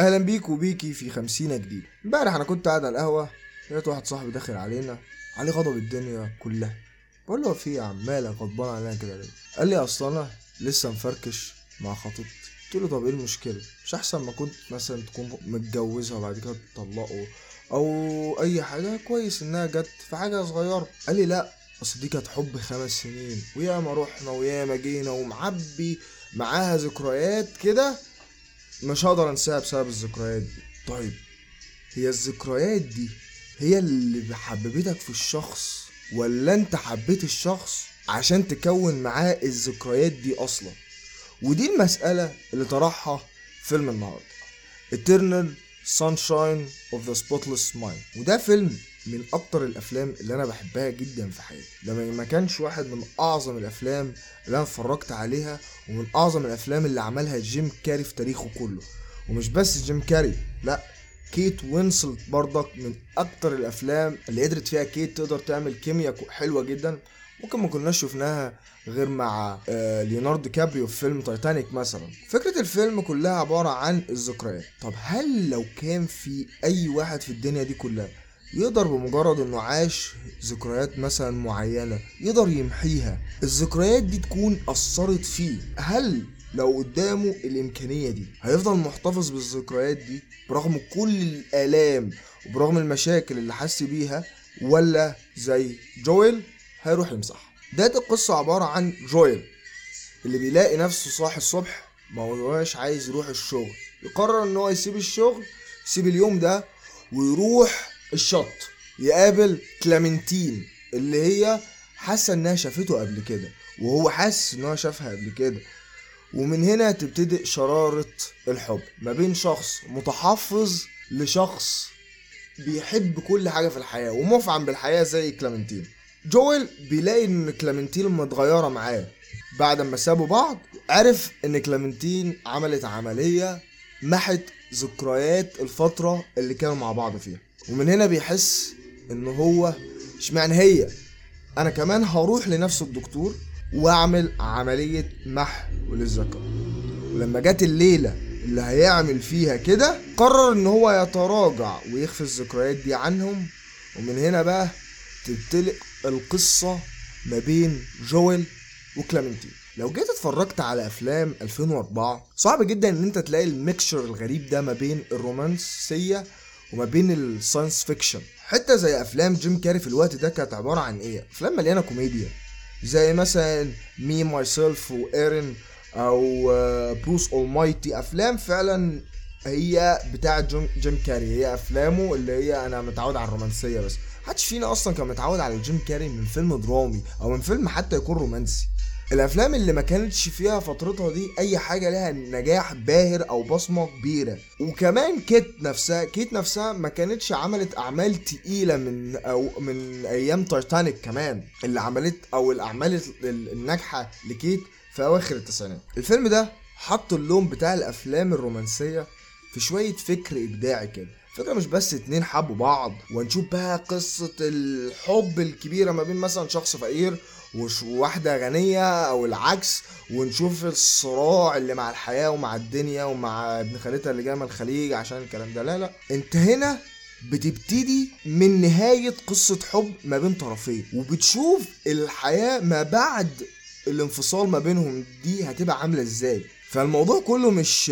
أهلا بيك وبيكي في خمسين جديد. امبارح أنا كنت قاعد على القهوة لقيت واحد صاحبي داخل علينا عليه غضب الدنيا كلها. بقول له في يا غضبان علينا كده ليه؟ قال لي أصل أنا لسه مفركش مع خطيبتي. قلت له طب إيه المشكلة؟ مش أحسن ما كنت مثلا تكون متجوزها وبعد كده تطلقوا أو أي حاجة؟ كويس إنها جت في حاجة صغيرة. قال لي لا أصل دي كانت حب خمس سنين. وياما رحنا وياما جينا ومعبي معاها ذكريات كده. مش هقدر انساها بسبب الذكريات دي. طيب هي الذكريات دي هي اللي حببتك في الشخص ولا انت حبيت الشخص عشان تكون معاه الذكريات دي أصلا؟ ودي المسألة اللي طرحها فيلم النهاردة. Eternal Sunshine of the Spotless Mind. وده فيلم من أكتر الأفلام اللي أنا بحبها جدا في حياتي. ده ما كانش واحد من أعظم الأفلام اللي أنا اتفرجت عليها ومن أعظم الأفلام اللي عملها جيم كاري في تاريخه كله. ومش بس جيم كاري لأ كيت وينسلت برضك من أكتر الأفلام اللي قدرت فيها كيت تقدر تعمل كيمياء حلوة جدا ممكن ما كناش شفناها غير مع آه، ليوناردو دي كابريو في فيلم تايتانيك مثلا. فكرة الفيلم كلها عبارة عن الذكريات. طب هل لو كان في أي واحد في الدنيا دي كلها يقدر بمجرد إنه عاش ذكريات مثلا معينة يقدر يمحيها. الذكريات دي تكون أثرت فيه. هل لو قدامه الإمكانية دي هيفضل محتفظ بالذكريات دي برغم كل الآلام وبرغم المشاكل اللي حس بيها ولا زي جويل هيروح يمسحها؟ ده القصة عبارة عن جويل اللي بيلاقي نفسه صاحي الصبح ما هوش عايز يروح الشغل. يقرر إن هو يسيب الشغل يسيب اليوم ده ويروح الشط. يقابل كلامنتين اللي هي حاسة إنها شافته قبل كده وهو حاسس إن هو شافها قبل كده. ومن هنا تبتدئ شرارة الحب ما بين شخص متحفظ لشخص بيحب كل حاجة في الحياة ومفعم بالحياة زي كلامنتين. جويل بيلاقي إن كلامنتين متغيرة معاه. بعد ما سابوا بعض عرف إن كلامنتين عملت عملية محت ذكريات الفترة اللي كانوا مع بعض فيها. ومن هنا بيحس إن هو إشمعنى هي؟ أنا كمان هروح لنفس الدكتور وأعمل عملية محو للذكر. ولما جت الليلة اللي هيعمل فيها كده قرر إن هو يتراجع ويخفي الذكريات دي عنهم. ومن هنا بقى تبتلق القصة ما بين جويل وكلامنتين. لو جيت اتفرجت على أفلام 2004 صعب جدا إن أنت تلاقي ال mixture الغريب ده ما بين الرومانسية وما بين ال science fiction. حتى زي أفلام جيم كاري في الوقت ده كانت عبارة عن إيه؟ أفلام مليانة كوميديا. زي مثلا Me, Myself & Irene أو Bruce Almighty أفلام فعلا هي بتاعه جيم, جيم كاري. هي أفلامه اللي هي أنا متعود على الرومانسية بس. محدش فينا أصلا كان متعود على جيم كاري من فيلم درامي أو من فيلم حتى يكون رومانسي. الأفلام اللي ما كانتش فيها فترتها دي أي حاجة لها نجاح باهر أو بصمة كبيرة. وكمان كيت نفسها كيت نفسها ما كانتش عملت أعمال تقيلة من أو من أيام تايتانيك كمان اللي عملت أو الاعمال الناجحة لكيت في أواخر التسعينات. الفيلم ده حط اللون بتاع الأفلام الرومانسية في شوية فكر إبداعي كده. فكرة مش بس اتنين حبوا بعض ونشوف بقى قصة الحب الكبيرة ما بين مثلا شخص فقير وواحدة غنية أو العكس ونشوف الصراع اللي مع الحياة ومع الدنيا ومع ابن خالتها اللي جاي من الخليج عشان الكلام ده. لا لا. انت هنا بتبتدي من نهاية قصة حب ما بين طرفين وبتشوف الحياة ما بعد الانفصال ما بينهم دي هتبقى عاملة إزاي. فالموضوع كله مش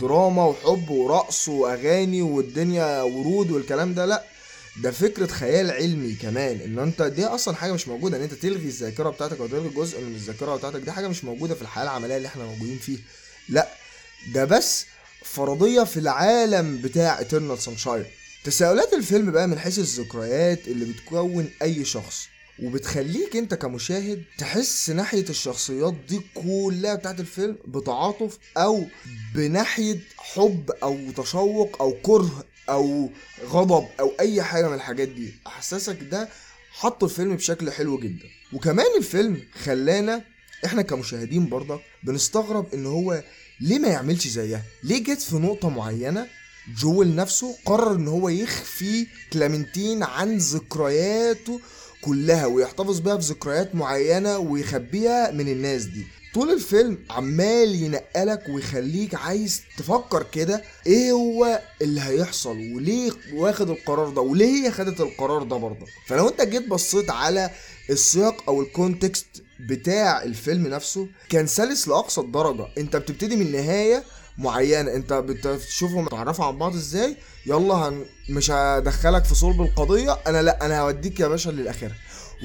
دراما وحب ورقص وأغاني والدنيا ورود والكلام ده لا. ده فكرة خيال علمي كمان إن أنت دي أصلا حاجة مش موجودة إن أنت تلغي الذاكرة بتاعتك أو تلغي جزء من الذاكرة بتاعتك دي حاجة مش موجودة في الحياة العملية اللي إحنا موجودين فيها. لأ ده بس فرضية في العالم بتاع Eternal Sunshine. تساؤلات الفيلم بقى من حيث الذكريات اللي بتكون أي شخص وبتخليك أنت كمشاهد تحس ناحية الشخصيات دي كلها بتاعت الفيلم بتعاطف أو بناحية حب أو تشوق أو كره أو غضب أو أي حاجة من الحاجات دي. أحساسك ده حطوا الفيلم بشكل حلو جدا. وكمان الفيلم خلانا إحنا كمشاهدين برضك بنستغرب إن هو ليه ما يعملش زيها؟ ليه جت في نقطة معينة جويل نفسه قرر إن هو يخفي كلامنتين عن ذكرياته كلها ويحتفظ بيها في ذكريات معينة ويخبيها من الناس دي. طول الفيلم عمال ينقلك ويخليك عايز تفكر كده إيه هو اللي هيحصل؟ وليه واخد القرار ده؟ وليه هي خدت القرار ده برضه؟ فلو أنت جيت بصيت على السياق أو ال context بتاع الفيلم نفسه كان سلس لأقصى الدرجة. أنت بتبتدي من نهاية معينة. أنت بتشوفهم تعرفوا عن بعض إزاي؟ يلا هنا مش هدخلك في صلب القضية. أنا لأ أنا هوديك يا باشا للآخرة.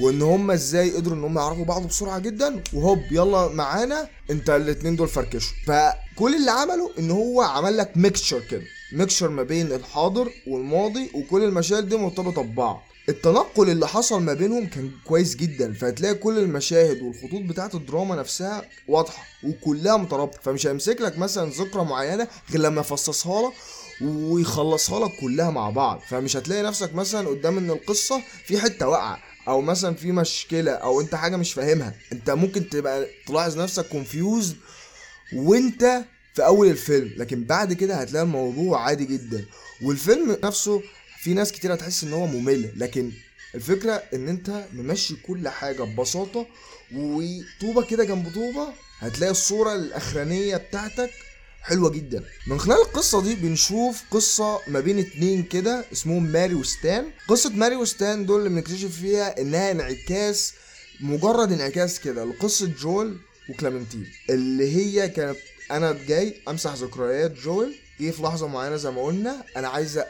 وإن هم إزاي قدروا إن هم يعرفوا بعض بسرعة جدا وهوب يلا معانا. أنت الاتنين دول فركشوا. فكل اللي عمله إن هو عمل لك mixture كده mixture ما بين الحاضر والماضي وكل المشاهد دي مرتبطة ببعض. التنقل اللي حصل ما بينهم كان كويس جدا فهتلاقي كل المشاهد والخطوط بتاعت الدراما نفسها واضحة وكلها مترابطة. فمش هيمسك لك مثلا ذكرى معينة غير لما يفصصها لك ويخلصها لك كلها مع بعض. فمش هتلاقي نفسك مثلا قدام إن القصة في حتة واقعة. أو مثلا في مشكلة أو أنت حاجة مش فاهمها أنت ممكن تبقى تلاحظ نفسك كونفيوز وأنت في أول الفيلم لكن بعد كده هتلاقي الموضوع عادي جدا. والفيلم نفسه في ناس كتير هتحس إن هو ممل لكن الفكرة إن أنت ممشي كل حاجة ببساطة وطوبة كده جنب طوبة هتلاقي الصورة الأخرانية بتاعتك حلوة جدا. من خلال القصة دي بنشوف قصة ما بين اتنين كده اسمهم ماري وستان. قصة ماري وستان دول اللي بنكتشف فيها إنها انعكاس مجرد انعكاس كده لقصة جول وكلامنتين. اللي هي كانت أنا جاي أمسح ذكريات جول جه في لحظة معينة زي ما قلنا أنا عايز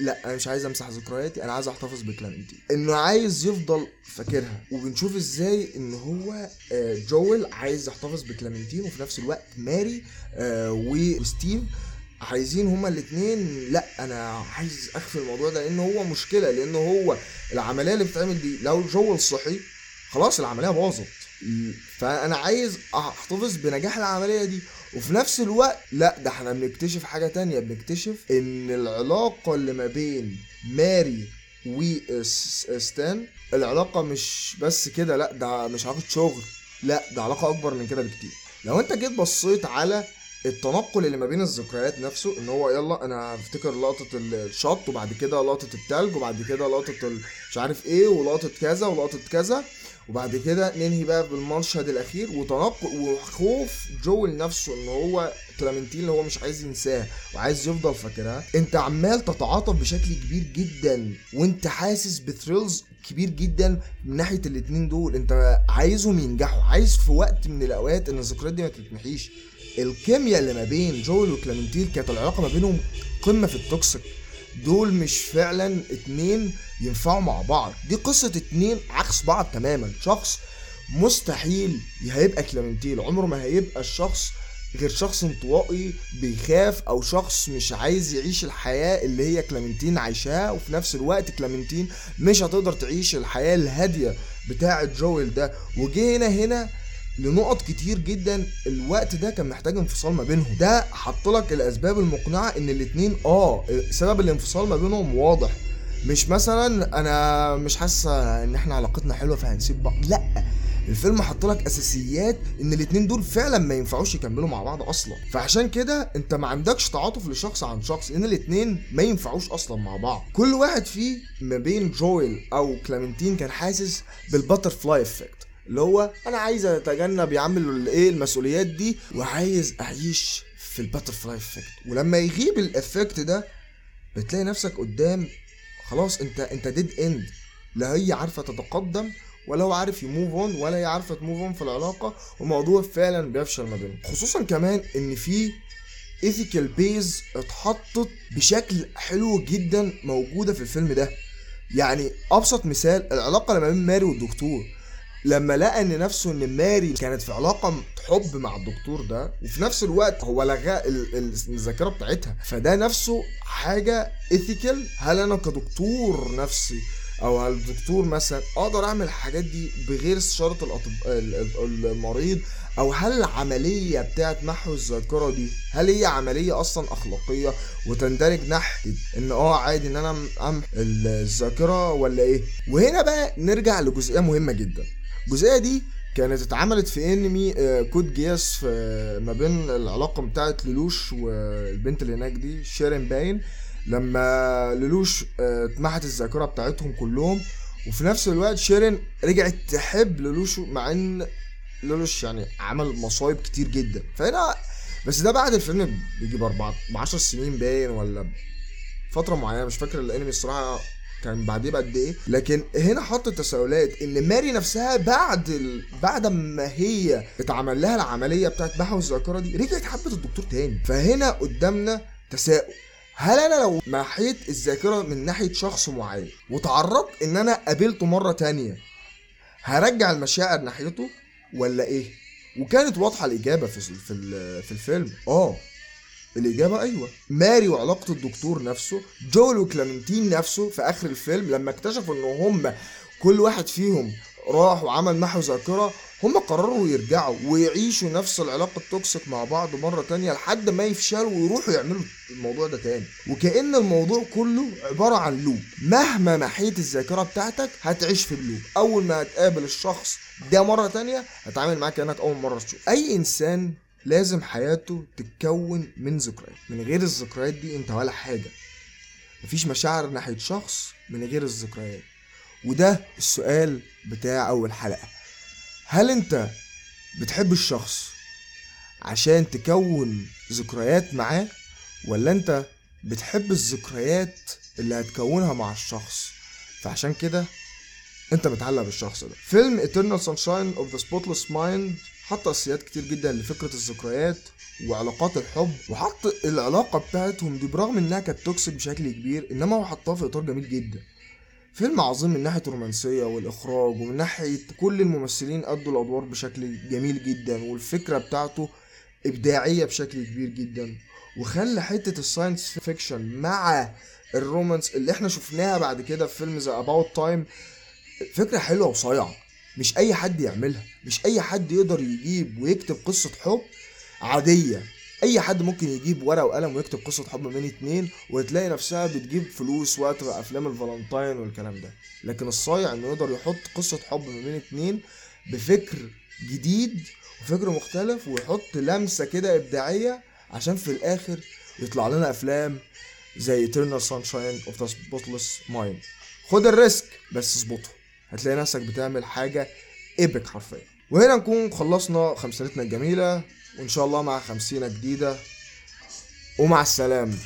لا أنا مش عايز أمسح ذكرياتي أنا عايز أحتفظ بكلامنتين إنه عايز يفضل فاكرها وبنشوف إزاي إن هو آه، جوel عايز يحتفظ بكلامنتين وفي نفس الوقت ماري آه، وستيف عايزين هما الاثنين لا أنا عايز اخفي الموضوع ده لأن هو مشكلة لأن هو العملية اللي بتتعمل دي لو جوel صحي خلاص العملية باظت. فأنا عايز أحتفظ بنجاح العملية دي وفي نفس الوقت لا ده إحنا بنكتشف حاجة تانية. بنكتشف إن العلاقة اللي ما بين ماري وستان العلاقة مش بس كده لا ده مش علاقة شغل لا ده علاقة أكبر من كده بكتير. لو أنت جيت بصيت على التنقل اللي ما بين الذكريات نفسه إن هو يلا أنا افتكر لقطة الشط وبعد كده لقطة التلج وبعد كده لقطة مش عارف إيه ولقطة كذا ولقطة كذا وبعد كده ننهي بقى بالمشهد الأخير وتنقل وخوف جويل نفسه إن هو كلامنتين اللي هو مش عايز ينساها وعايز يفضل فاكرها. أنت عمال تتعاطف بشكل كبير جدا وأنت حاسس ب thrills كبير جدا من ناحية الاتنين دول. أنت عايزهم ينجحوا. عايز في وقت من الأوقات إن الذكريات دي ما تتمحيش. الكيمياء اللي ما بين جويل وكلامنتين كانت العلاقة ما بينهم قمة في ال toxic. دول مش فعلا اتنين ينفعوا مع بعض. دي قصة اتنين عكس بعض تماما. شخص مستحيل هيبقى كلامنتين عمره ما هيبقى الشخص غير شخص انطوائي بيخاف أو شخص مش عايز يعيش الحياة اللي هي كلامنتين عايشاها. وفي نفس الوقت كلامنتين مش هتقدر تعيش الحياة الهادية بتاعة جويل ده. وجه هنا هنا لنقط كتير جدا الوقت ده كان محتاج انفصال ما بينهم. ده حط لك الأسباب المقنعة إن الاتنين آه سبب الانفصال ما بينهم واضح. مش مثلا أنا مش حاسه إن إحنا علاقتنا حلوة فهنسيب بعض. لأ الفيلم حط لك أساسيات إن الاتنين دول فعلا ما ينفعوش يكملوا مع بعض أصلا. فعشان كده أنت ما عندكش تعاطف لشخص عن شخص لأن الاتنين ما ينفعوش أصلا مع بعض. كل واحد فيه ما بين جويل أو كلامنتين كان حاسس بال butterfly effect. اللي هو أنا عايز أتجنب يا عم الايه المسؤوليات دي وعايز أعيش في ال butterfly effect ولما يغيب ال effect ده بتلاقي نفسك قدام خلاص أنت أنت dead end لا هي عارفة تتقدم ولا هو عارف ي move on ولا هي عارفة ت move on في العلاقة. وموضوع فعلا بيفشل ما بينهم. خصوصا كمان إن في ethical base اتحطت بشكل حلو جدا موجودة في الفيلم ده. يعني أبسط مثال العلاقة ما بين ماري والدكتور. لما لقى إن نفسه إن ماري كانت في علاقة حب مع الدكتور ده وفي نفس الوقت هو لغى الذاكرة بتاعتها. فده نفسه حاجة ethical هل أنا كدكتور نفسي أو الدكتور مثلا أقدر أعمل الحاجات دي بغير استشاره المريض؟ أو هل العملية بتاعت محو الذاكرة دي هل هي عملية أصلا أخلاقية وتندرج ناحية إن آه عادي إن أنا امحو الذاكرة ولا إيه؟ وهنا بقى نرجع لجزئية مهمة جدا. الجزئيه دي كانت اتعملت في انمي آه، Code Geass في ما بين العلاقة بتاعت لولوش والبنت اللي هناك دي شيرلي باين. لما لولوش آه، اتمحت الذاكرة بتاعتهم كلهم وفي نفس الوقت شيرين رجعت تحب لولوش مع إن لولوش يعني عمل مصايب كتير جدا. فهنا بس ده بعد الفيلم بيجي ب 10 سنين باين ولا فترة معينة مش فاكر الانمي الصراحة كان بعديه بقد إيه؟ لكن هنا حط تساؤلات إن ماري نفسها بعد ال... بعد ما هي اتعمل لها العملية بتاعت محو الذاكرة دي رجعت حبت الدكتور تاني. فهنا قدامنا تساؤل. هل أنا لو محيت الذاكرة من ناحية شخص معين وتعرضت إن أنا قابلته مرة تانية هرجع المشاعر ناحيته ولا إيه؟ وكانت واضحة الإجابة في في الفيلم. آه. الإجابة أيوة. ماري وعلاقة الدكتور نفسه جول وكلامنتين نفسه في آخر الفيلم لما اكتشفوا إن هم كل واحد فيهم راح وعمل محو ذاكرة هم قرروا يرجعوا ويعيشوا نفس العلاقة التوكسيك مع بعض مرة تانية لحد ما يفشلوا ويروحوا يعملوا الموضوع ده تاني. وكأن الموضوع كله عبارة عن لوب مهما محيت الذاكرة بتاعتك هتعيش في اللوب أول ما هتقابل الشخص ده مرة تانية هتعامل معاه كأنك أول مرة تشوف. أي إنسان لازم حياته تتكون من ذكريات. من غير الذكريات دي انت ولا حاجة. مفيش مشاعر ناحية شخص من غير الذكريات. وده السؤال بتاع أول حلقة. هل انت بتحب الشخص عشان تكون ذكريات معاه ولا انت بتحب الذكريات اللي هتكونها مع الشخص؟ فعشان كده انت متعلق بالشخص ده. فيلم Eternal Sunshine of the Spotless Mind حط أساسيات كتير جدا لفكرة الذكريات وعلاقات الحب وحط العلاقة بتاعتهم دي برغم إنها كانت توكسيك بشكل كبير إنما هو حطها في إطار جميل جدا. فيلم عظيم من ناحية الرومانسية والإخراج ومن ناحية كل الممثلين أدوا الأدوار بشكل جميل جدا والفكرة بتاعته إبداعية بشكل كبير جدا. وخلى حتة ال science fiction مع ال romance اللي إحنا شفناها بعد كده في فيلم the About Time فكرة حلوة وصايعة. مش أي حد يعملها مش أي حد يقدر يجيب ويكتب قصة حب عادية. أي حد ممكن يجيب ورقة وقلم ويكتب قصة حب بين اتنين وتلاقي نفسها بتجيب فلوس وقت أفلام الفالنتاين والكلام ده. لكن الصايع إنه يقدر يحط قصة حب ما بين اتنين بفكر جديد وفكر مختلف ويحط لمسة كده إبداعية عشان في الآخر يطلع لنا أفلام زي Eternal Sunshine of the Spotless Mind. خد الريسك بس اظبطه. هتلاقي نفسك بتعمل حاجة ايبك حرفيا. وهنا نكون خلصنا خمسينتنا الجميلة وإن شاء الله مع خمسينة جديدة. ومع السلامة.